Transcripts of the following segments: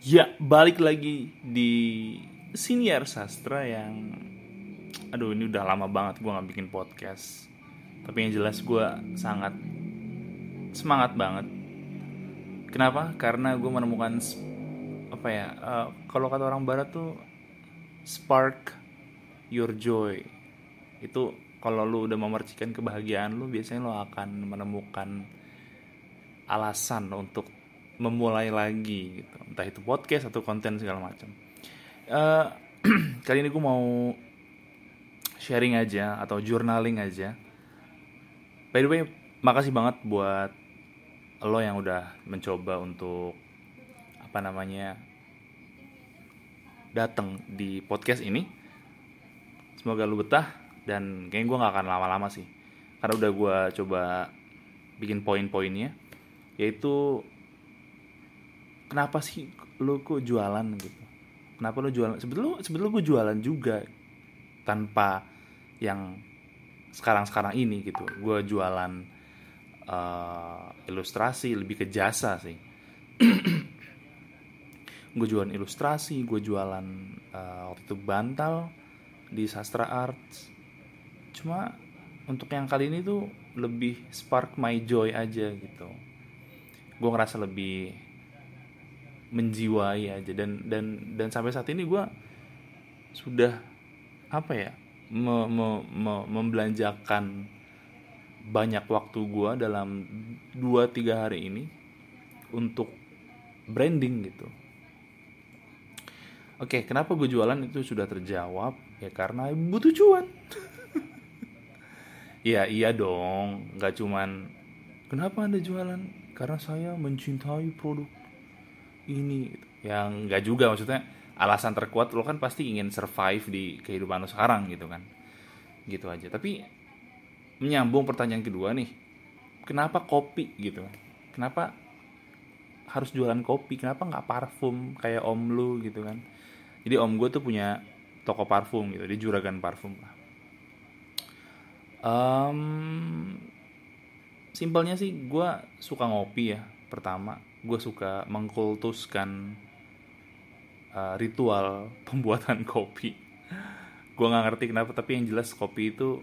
Ya, balik lagi di siniar sastra yang Aduh ini udah lama banget gue gak bikin podcast. Tapi yang jelas gue sangat semangat banget. Kenapa? Karena gue menemukan apa ya uh, Kalau kata orang barat tuh Spark your joy. Itu kalau lu udah memercikan kebahagiaan lu Biasanya lu akan menemukan alasan untuk memulai lagi gitu. Entah itu podcast atau konten segala macam. Uh, kali ini gue mau sharing aja atau journaling aja. By the way makasih banget buat lo yang udah mencoba untuk apa namanya datang di podcast ini. Semoga lo betah dan kayaknya gue nggak akan lama-lama sih. Karena udah gue coba bikin poin-poinnya yaitu kenapa sih lu kok jualan gitu? Kenapa lu jualan? Sebetulnya sebetulnya gue jualan juga tanpa yang sekarang sekarang ini gitu. Gue jualan uh, ilustrasi lebih ke jasa sih. Gue jualan ilustrasi gue jualan uh, waktu itu bantal di sastra arts. Cuma untuk yang kali ini tuh lebih spark my joy aja gitu. Gue ngerasa lebih menjiwai aja. Dan dan dan sampai saat ini gue sudah apa ya me, me, me, membelanjakan banyak waktu gue dalam 2-3 hari ini untuk branding gitu. Oke, kenapa gue jualan? Itu sudah terjawab. Ya karena butuh cuan. ya iya dong, nggak cuman kenapa anda jualan? Karena saya mencintai produk ini gitu. yang nggak juga maksudnya alasan terkuat lo kan pasti ingin survive di kehidupan lo sekarang gitu kan. Gitu aja. Tapi menyambung pertanyaan kedua nih kenapa kopi gitu? Kenapa harus jualan kopi? Kenapa nggak parfum kayak om lu gitu kan? Jadi om gue tuh punya toko parfum gitu. Di juragan parfum lah. Um, simpelnya sih gue suka ngopi ya pertama gue suka mengkultuskan uh, ritual pembuatan kopi. Gue nggak ngerti kenapa tapi yang jelas kopi itu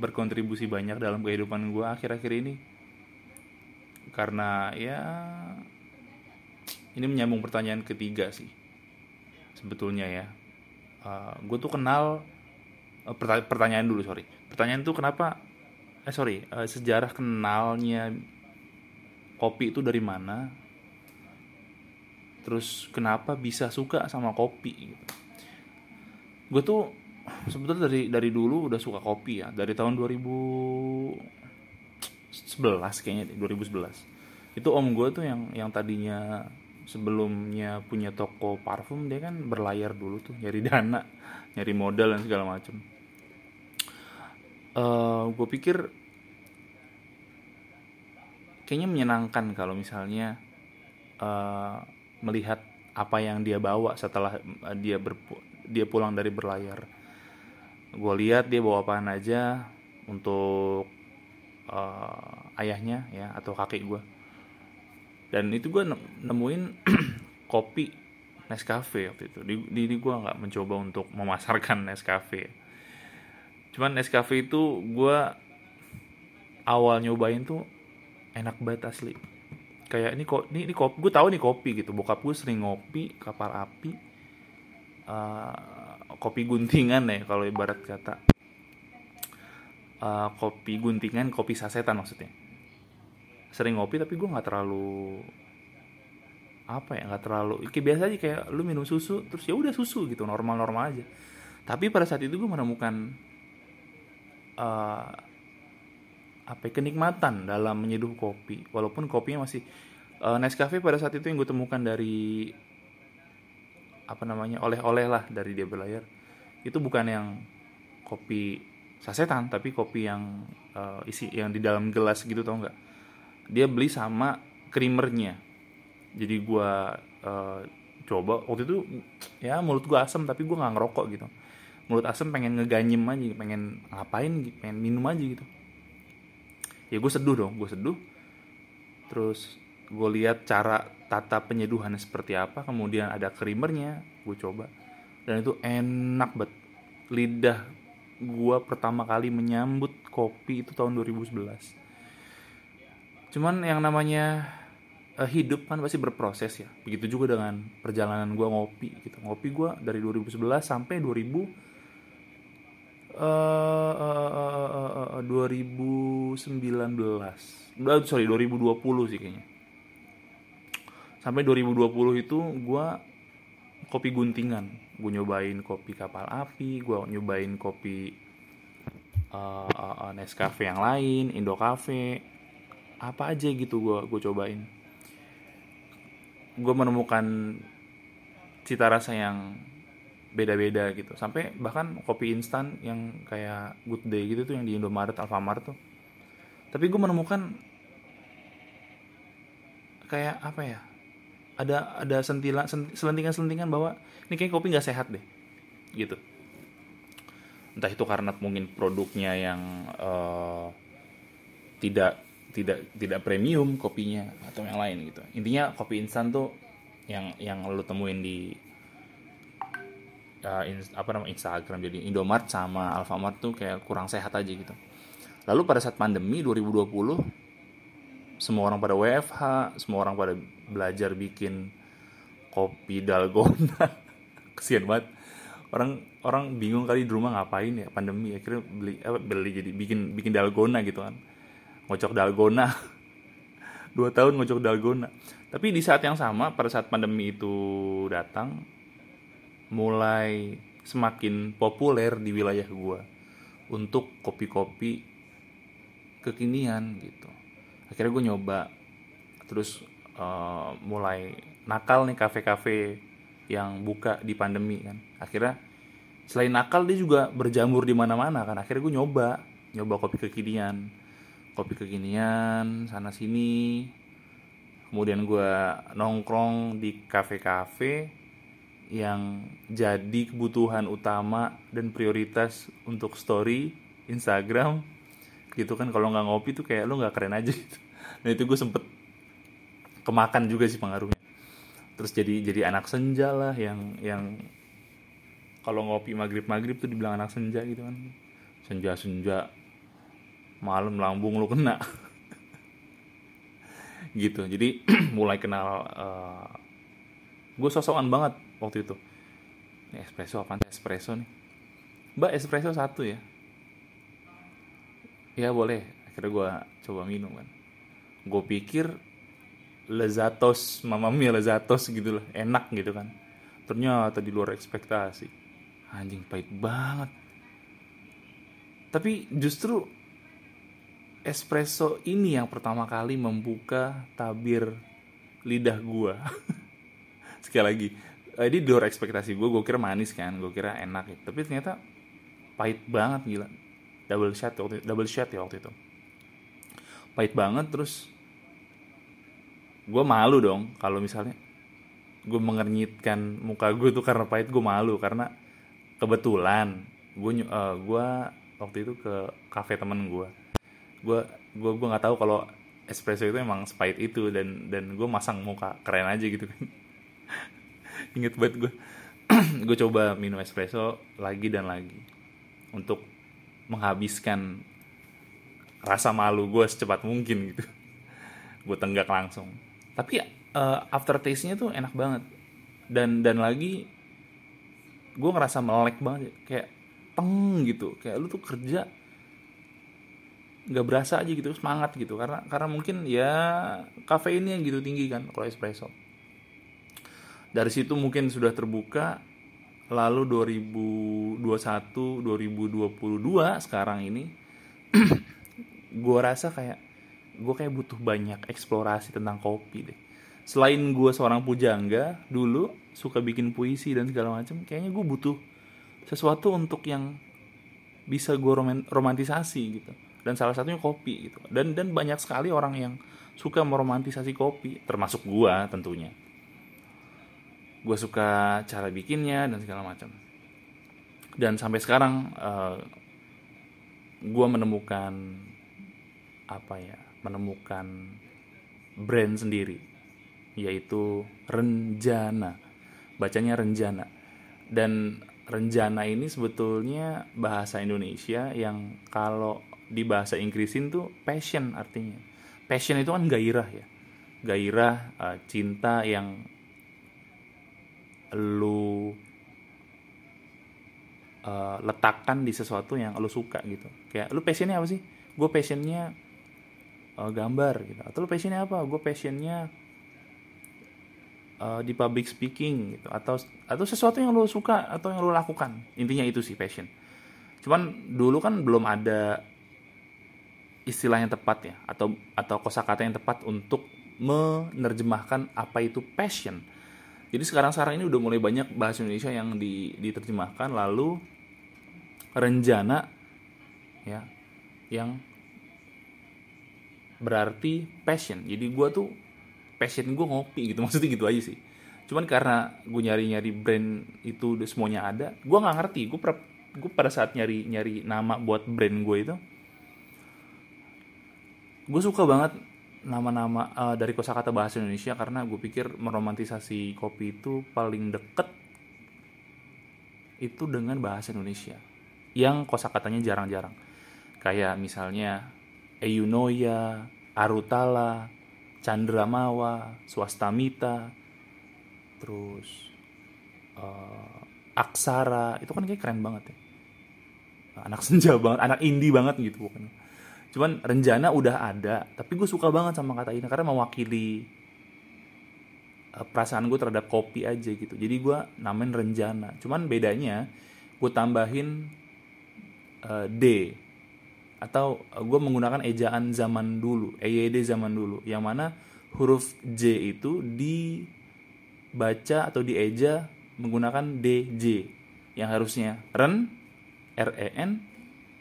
berkontribusi banyak dalam kehidupan gue akhir-akhir ini. Karena ya ini menyambung pertanyaan ketiga sih sebetulnya ya. Uh, gue tuh kenal uh, pertanyaan dulu sorry. Pertanyaan tuh kenapa eh sorry uh, sejarah kenalnya kopi itu dari mana terus kenapa bisa suka sama kopi? Gue tuh sebetulnya dari dari dulu udah suka kopi ya. Dari tahun 2011 kayaknya 2011 itu om gue tuh yang yang tadinya sebelumnya punya toko parfum dia kan berlayar dulu tuh nyari dana nyari modal dan segala macem. Uh, gue pikir kayaknya menyenangkan kalau misalnya uh, melihat apa yang dia bawa setelah eh, dia berpu dia pulang dari berlayar. Gue lihat dia bawa apa aja untuk uh, ayahnya ya atau kakek gue dan itu gue nemuin kopi Nescafe waktu itu. Di, di, di gue nggak mencoba untuk memasarkan Nescafe. Cuman Nescafe itu gue awal nyobain tuh enak banget asli kayak ini kok ini, ini kopi gue tahu nih kopi gitu. Bokap gue sering ngopi kapal api uh, kopi guntingan ya kalau ibarat kata. Uh, kopi guntingan kopi sasetan maksudnya. Sering ngopi tapi gue nggak terlalu apa ya nggak terlalu kayak biasa aja kayak lu minum susu terus ya udah susu gitu normal normal aja. Tapi pada saat itu gue menemukan uh, apa ya, kenikmatan dalam menyeduh kopi. Walaupun kopinya masih uh, Nescafe pada saat itu yang gue temukan dari apa namanya oleh-oleh lah dari dia berlayar itu bukan yang kopi sasetan tapi kopi yang uh, isi yang di dalam gelas gitu tau nggak? Dia beli sama creamernya. Jadi gue uh, coba waktu itu ya mulut gue asem tapi gue nggak ngerokok gitu. Mulut asem pengen ngeganyem aja pengen ngapain pengen minum aja gitu ya gue seduh dong gue seduh. Terus gue lihat cara tata penyeduhannya seperti apa kemudian ada creamernya gue coba. Dan itu enak banget. Lidah gue pertama kali menyambut kopi itu tahun 2011 cuman yang namanya uh, hidup kan pasti berproses ya. Begitu juga dengan perjalanan gue ngopi gitu. Ngopi gue dari 2011 sampai 2000 Uh, uh, uh, uh, 2019 sorry 2020 sih kayaknya sampai 2020 itu gue kopi guntingan gue nyobain kopi kapal api gue nyobain kopi uh, uh, Nescafe yang lain Indo Cafe apa aja gitu gue gue cobain gue menemukan cita rasa yang beda-beda gitu. Sampai bahkan kopi instan yang kayak Good Day gitu tuh yang di Indomaret Alfamart tuh. Tapi gue menemukan kayak apa ya? Ada ada sentilan selentingan selentingan bahwa ini kayak kopi nggak sehat deh gitu. Entah itu karena mungkin produknya yang uh, tidak tidak tidak premium kopinya atau yang lain gitu. Intinya kopi instan tuh yang yang lo temuin di uh, in, apa namanya Instagram jadi Indomart sama Alfamart tuh kayak kurang sehat aja gitu. Lalu pada saat pandemi 2020 semua orang pada WFH semua orang pada belajar bikin kopi dalgona. Kesian banget. Orang orang bingung kali di rumah ngapain ya pandemi akhirnya beli apa beli jadi bikin bikin dalgona gitu kan. Ngocok dalgona. Dua tahun ngocok dalgona. Tapi di saat yang sama pada saat pandemi itu datang mulai semakin populer di wilayah gua untuk kopi-kopi kekinian gitu. Akhirnya gue nyoba terus uh, mulai nakal nih kafe-kafe yang buka di pandemi kan. Akhirnya selain nakal dia juga berjamur di mana-mana kan. Akhirnya gue nyoba nyoba kopi kekinian. Kopi kekinian sana sini kemudian gue nongkrong di kafe-kafe yang jadi kebutuhan utama dan prioritas untuk story Instagram. Gitu kan kalau nggak ngopi tuh kayak lo nggak keren aja gitu. Nah itu gue sempet kemakan juga sih pengaruhnya. Terus jadi jadi anak senja lah yang yang kalau ngopi maghrib maghrib tuh dibilang anak senja gitu kan. Senja senja malam lambung lu kena. Gitu jadi mulai kenal uh, eh, gue sosokan banget waktu itu. Ini espresso apa espresso nih. Mbak espresso satu ya? Ya boleh. Akhirnya gue coba minum kan. Gue pikir lezatos mama mia lezatos gitu loh enak gitu kan. Ternyata di luar ekspektasi. Anjing pahit banget. Tapi justru espresso ini yang pertama kali membuka tabir lidah gua. Sekali lagi eh, ini di ekspektasi gue gue kira manis kan gue kira enak gitu. Tapi ternyata pahit banget gila. Double shot waktu double shot ya waktu itu. Pahit banget terus gue malu dong kalau misalnya gue mengernyitkan muka gue tuh karena pahit gue malu. Karena kebetulan gue uh, gue waktu itu ke kafe temen gue gue gue gue nggak tahu kalau espresso itu emang sepahit itu dan dan gue masang muka keren aja gitu kan inget banget gue gue coba minum espresso lagi dan lagi untuk menghabiskan rasa malu gue secepat mungkin gitu. Gue tenggak langsung. Tapi uh, aftertaste-nya tuh enak banget. Dan dan lagi gue ngerasa melek banget kayak teng gitu. Kayak lu tuh kerja nggak berasa aja gitu semangat gitu. Karena karena mungkin ya kafeinnya gitu tinggi kan kalau espresso dari situ mungkin sudah terbuka lalu 2021 2022 sekarang ini gue rasa kayak gue kayak butuh banyak eksplorasi tentang kopi deh. Selain gue seorang pujangga dulu suka bikin puisi dan segala macam kayaknya gue butuh sesuatu untuk yang bisa gue romantisasi gitu. Dan salah satunya kopi gitu. Dan dan banyak sekali orang yang suka meromantisasi kopi termasuk gua tentunya gue suka cara bikinnya dan segala macam. Dan sampai sekarang uh, eh, gue menemukan apa ya menemukan brand sendiri yaitu Renjana. Bacanya Renjana. Dan Renjana ini sebetulnya bahasa Indonesia yang kalau di bahasa Inggrisin tuh passion artinya. Passion itu kan gairah ya. Gairah uh, cinta yang lu uh, letakkan di sesuatu yang lu suka gitu. Kayak lu passionnya apa sih? Gue passionnya uh, gambar gitu. Atau lu passionnya apa? Gue passionnya uh, di public speaking gitu. Atau atau sesuatu yang lu suka atau yang lu lakukan. Intinya itu sih passion. Cuman dulu kan belum ada istilah yang tepat ya atau atau kosakata yang tepat untuk menerjemahkan apa itu passion jadi sekarang sekarang ini udah mulai banyak bahasa Indonesia yang di, diterjemahkan lalu renjana ya yang berarti passion. Jadi gue tuh passion gue ngopi gitu maksudnya gitu aja sih. Cuman karena gue nyari nyari brand itu udah semuanya ada gue nggak ngerti. Gue gue pada saat nyari nyari nama buat brand gue itu gue suka banget nama-nama uh, dari kosakata bahasa Indonesia karena gue pikir meromantisasi kopi itu paling deket itu dengan bahasa Indonesia yang kosakatanya jarang-jarang kayak misalnya Eyunoya, Arutala, Chandramawa, Swastamita, terus uh, Aksara, itu kan kayak keren banget ya. Anak senja banget, anak indie banget gitu bukan. Cuman Renjana udah ada, tapi gue suka banget sama kata ini karena mewakili uh, perasaan gue terhadap kopi aja gitu. Jadi gue namain Renjana. Cuman bedanya gue tambahin uh, D atau gue menggunakan ejaan zaman dulu, EYD zaman dulu, yang mana huruf J itu dibaca atau dieja menggunakan DJ yang harusnya ren R E N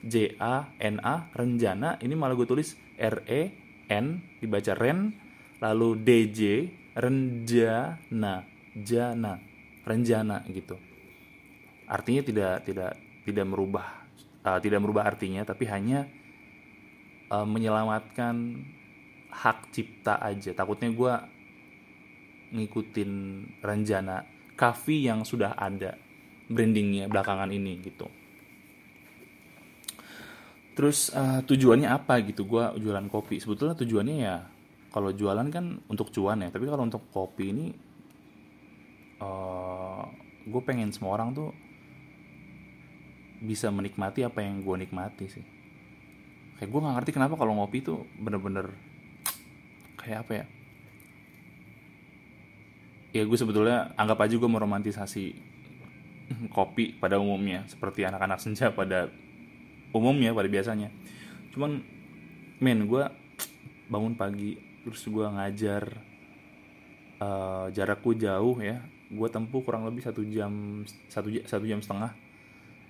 J A N A renjana. Ini malah gue tulis R E N dibaca ren lalu DJ renjana jana renjana gitu. Artinya tidak tidak tidak merubah uh, tidak merubah artinya tapi hanya uh, menyelamatkan hak cipta aja. Takutnya gue ngikutin Ranjana kafe yang sudah ada brandingnya belakangan ini gitu terus uh, tujuannya apa gitu? Gue jualan kopi. Sebetulnya tujuannya ya kalau jualan kan untuk cuan ya. Tapi kalau untuk kopi ini uh, gue pengen semua orang tuh bisa menikmati apa yang gue nikmati sih. Kayak gue nggak ngerti kenapa kalau ngopi tuh bener-bener kayak apa ya? Ya gue sebetulnya anggap aja gue meromantisasi kopi pada umumnya seperti anak-anak senja pada umumnya pada biasanya. Cuman men gue bangun pagi terus gue ngajar uh, jarakku jauh ya gue tempuh kurang lebih satu jam satu satu jam setengah.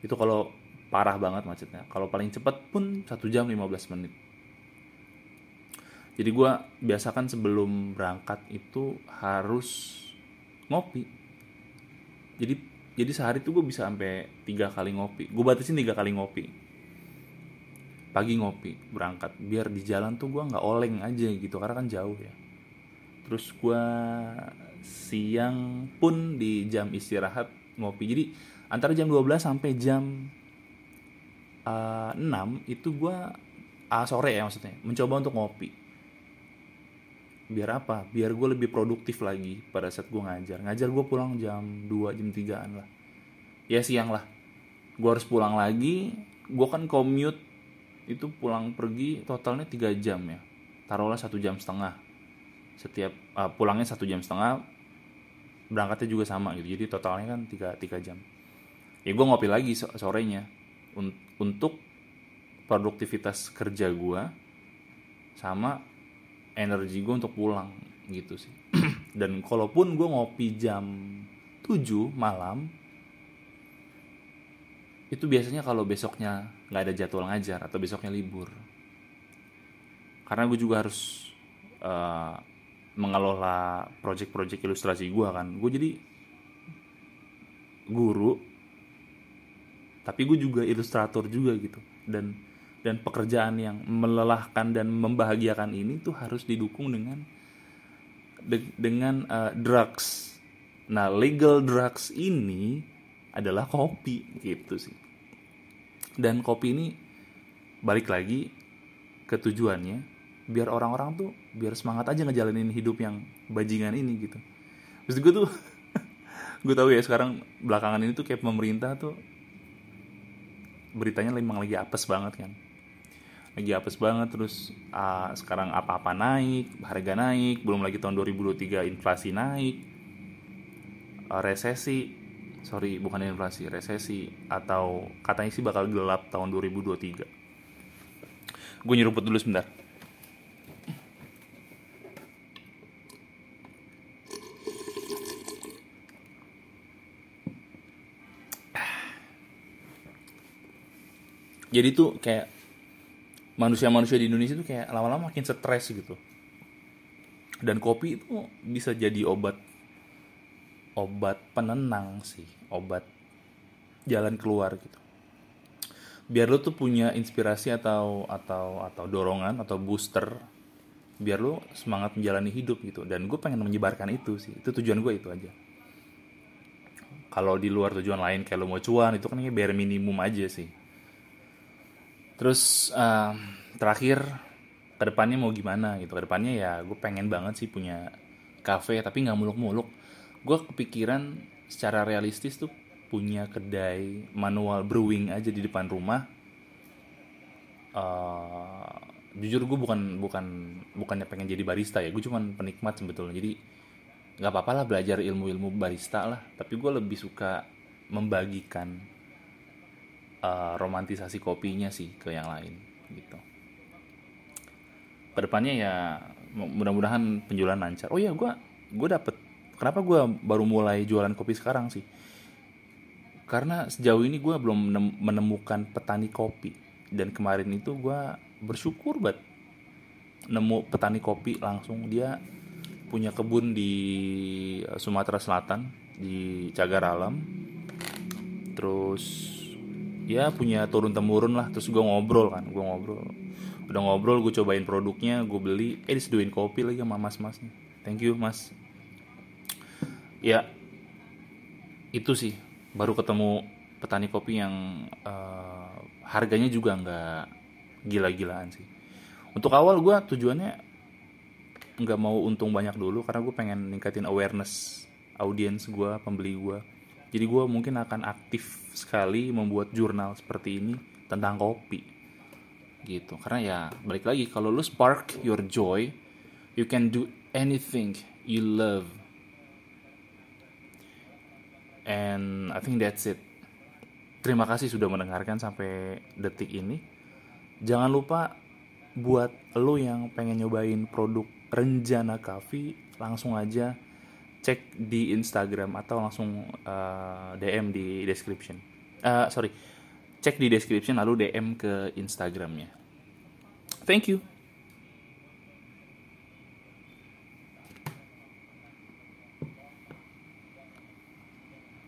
Itu kalau parah banget macetnya. Kalau paling cepat pun satu jam 15 menit. Jadi gue biasakan sebelum berangkat itu harus ngopi. Jadi jadi sehari tuh gue bisa sampai tiga kali ngopi. Gue batasin tiga kali ngopi pagi ngopi berangkat. Biar di jalan tuh gue nggak oleng aja gitu karena kan jauh ya. Terus gue siang pun di jam istirahat ngopi. Jadi antara jam 12 sampai jam uh, eh, 6 itu gue uh, sore ya maksudnya mencoba untuk ngopi. Biar apa? Biar gue lebih produktif lagi pada saat gue ngajar. Ngajar gue pulang jam 2 jam 3an lah. Ya siang lah. Gue harus pulang lagi. Gue kan commute itu pulang pergi totalnya 3 jam ya. Taruhlah satu jam setengah. Setiap uh, pulangnya satu jam setengah berangkatnya juga sama gitu. Jadi totalnya kan tiga tiga jam. Ya gue ngopi lagi sorenya. Untuk produktivitas kerja gue sama energi gue untuk pulang gitu sih. Dan kalaupun gue ngopi jam 7 malam itu biasanya kalau besoknya nggak ada jadwal ngajar atau besoknya libur. Karena gue juga harus uh, mengelola project-project ilustrasi gue kan. Gue jadi guru tapi gue juga ilustrator juga gitu. Dan dan pekerjaan yang melelahkan dan membahagiakan ini tuh harus didukung dengan de- dengan uh, drugs. Nah, legal drugs ini adalah kopi gitu sih. Dan kopi ini balik lagi ke tujuannya biar orang-orang tuh biar semangat aja ngejalanin hidup yang bajingan ini gitu. Terus gue tuh gue tahu ya sekarang belakangan ini tuh kayak pemerintah tuh beritanya memang lagi apes banget kan lagi apes banget terus uh, sekarang apa-apa naik harga naik belum lagi tahun 2023 inflasi naik uh, resesi sorry bukan inflasi resesi atau katanya sih bakal gelap tahun 2023 gue nyeruput dulu sebentar. Jadi tuh kayak manusia-manusia di Indonesia tuh kayak lama-lama makin stres gitu. Dan kopi itu bisa jadi obat obat penenang sih obat jalan keluar gitu. Biar lo tuh punya inspirasi atau atau atau dorongan atau booster biar lo semangat menjalani hidup gitu. Dan gue pengen menyebarkan itu sih itu tujuan gue itu aja. Kalau di luar tujuan lain kayak lo mau cuan itu kan bare minimum aja sih. Terus uh, terakhir ke depannya mau gimana gitu. Ke depannya ya gue pengen banget sih punya cafe tapi nggak muluk-muluk gue kepikiran secara realistis tuh punya kedai manual brewing aja di depan rumah. Uh, jujur gue bukan bukan bukannya pengen jadi barista ya gue cuman penikmat sebetulnya. Jadi nggak apa-apa lah belajar ilmu-ilmu barista lah. Tapi gue lebih suka membagikan uh, romantisasi kopinya sih ke yang lain gitu. Ke depannya ya mudah-mudahan penjualan lancar. Oh ya gue gue dapet kenapa gue baru mulai jualan kopi sekarang sih? Karena sejauh ini gue belum menemukan petani kopi. Dan kemarin itu gue bersyukur banget nemu petani kopi langsung. Dia punya kebun di Sumatera Selatan di Cagar Alam. Terus ya punya turun temurun lah. Terus gue ngobrol kan gue ngobrol. Udah ngobrol gue cobain produknya gue beli. Eh diseduin kopi lagi sama mas masnya thank you mas ya itu sih. Baru ketemu petani kopi yang uh, harganya juga nggak gila-gilaan sih. Untuk awal gue tujuannya nggak mau untung banyak dulu karena gue pengen ningkatin awareness audiens gue pembeli gue jadi gue mungkin akan aktif sekali membuat jurnal seperti ini tentang kopi gitu. Karena ya balik lagi kalau lu spark your joy you can do anything you love and I think that's it terima kasih sudah mendengarkan sampai detik ini jangan lupa buat lo yang pengen nyobain produk Renjana Coffee langsung aja cek di Instagram atau langsung uh, eh, DM di description. Uh, sorry, cek di description lalu DM ke Instagramnya. Thank you.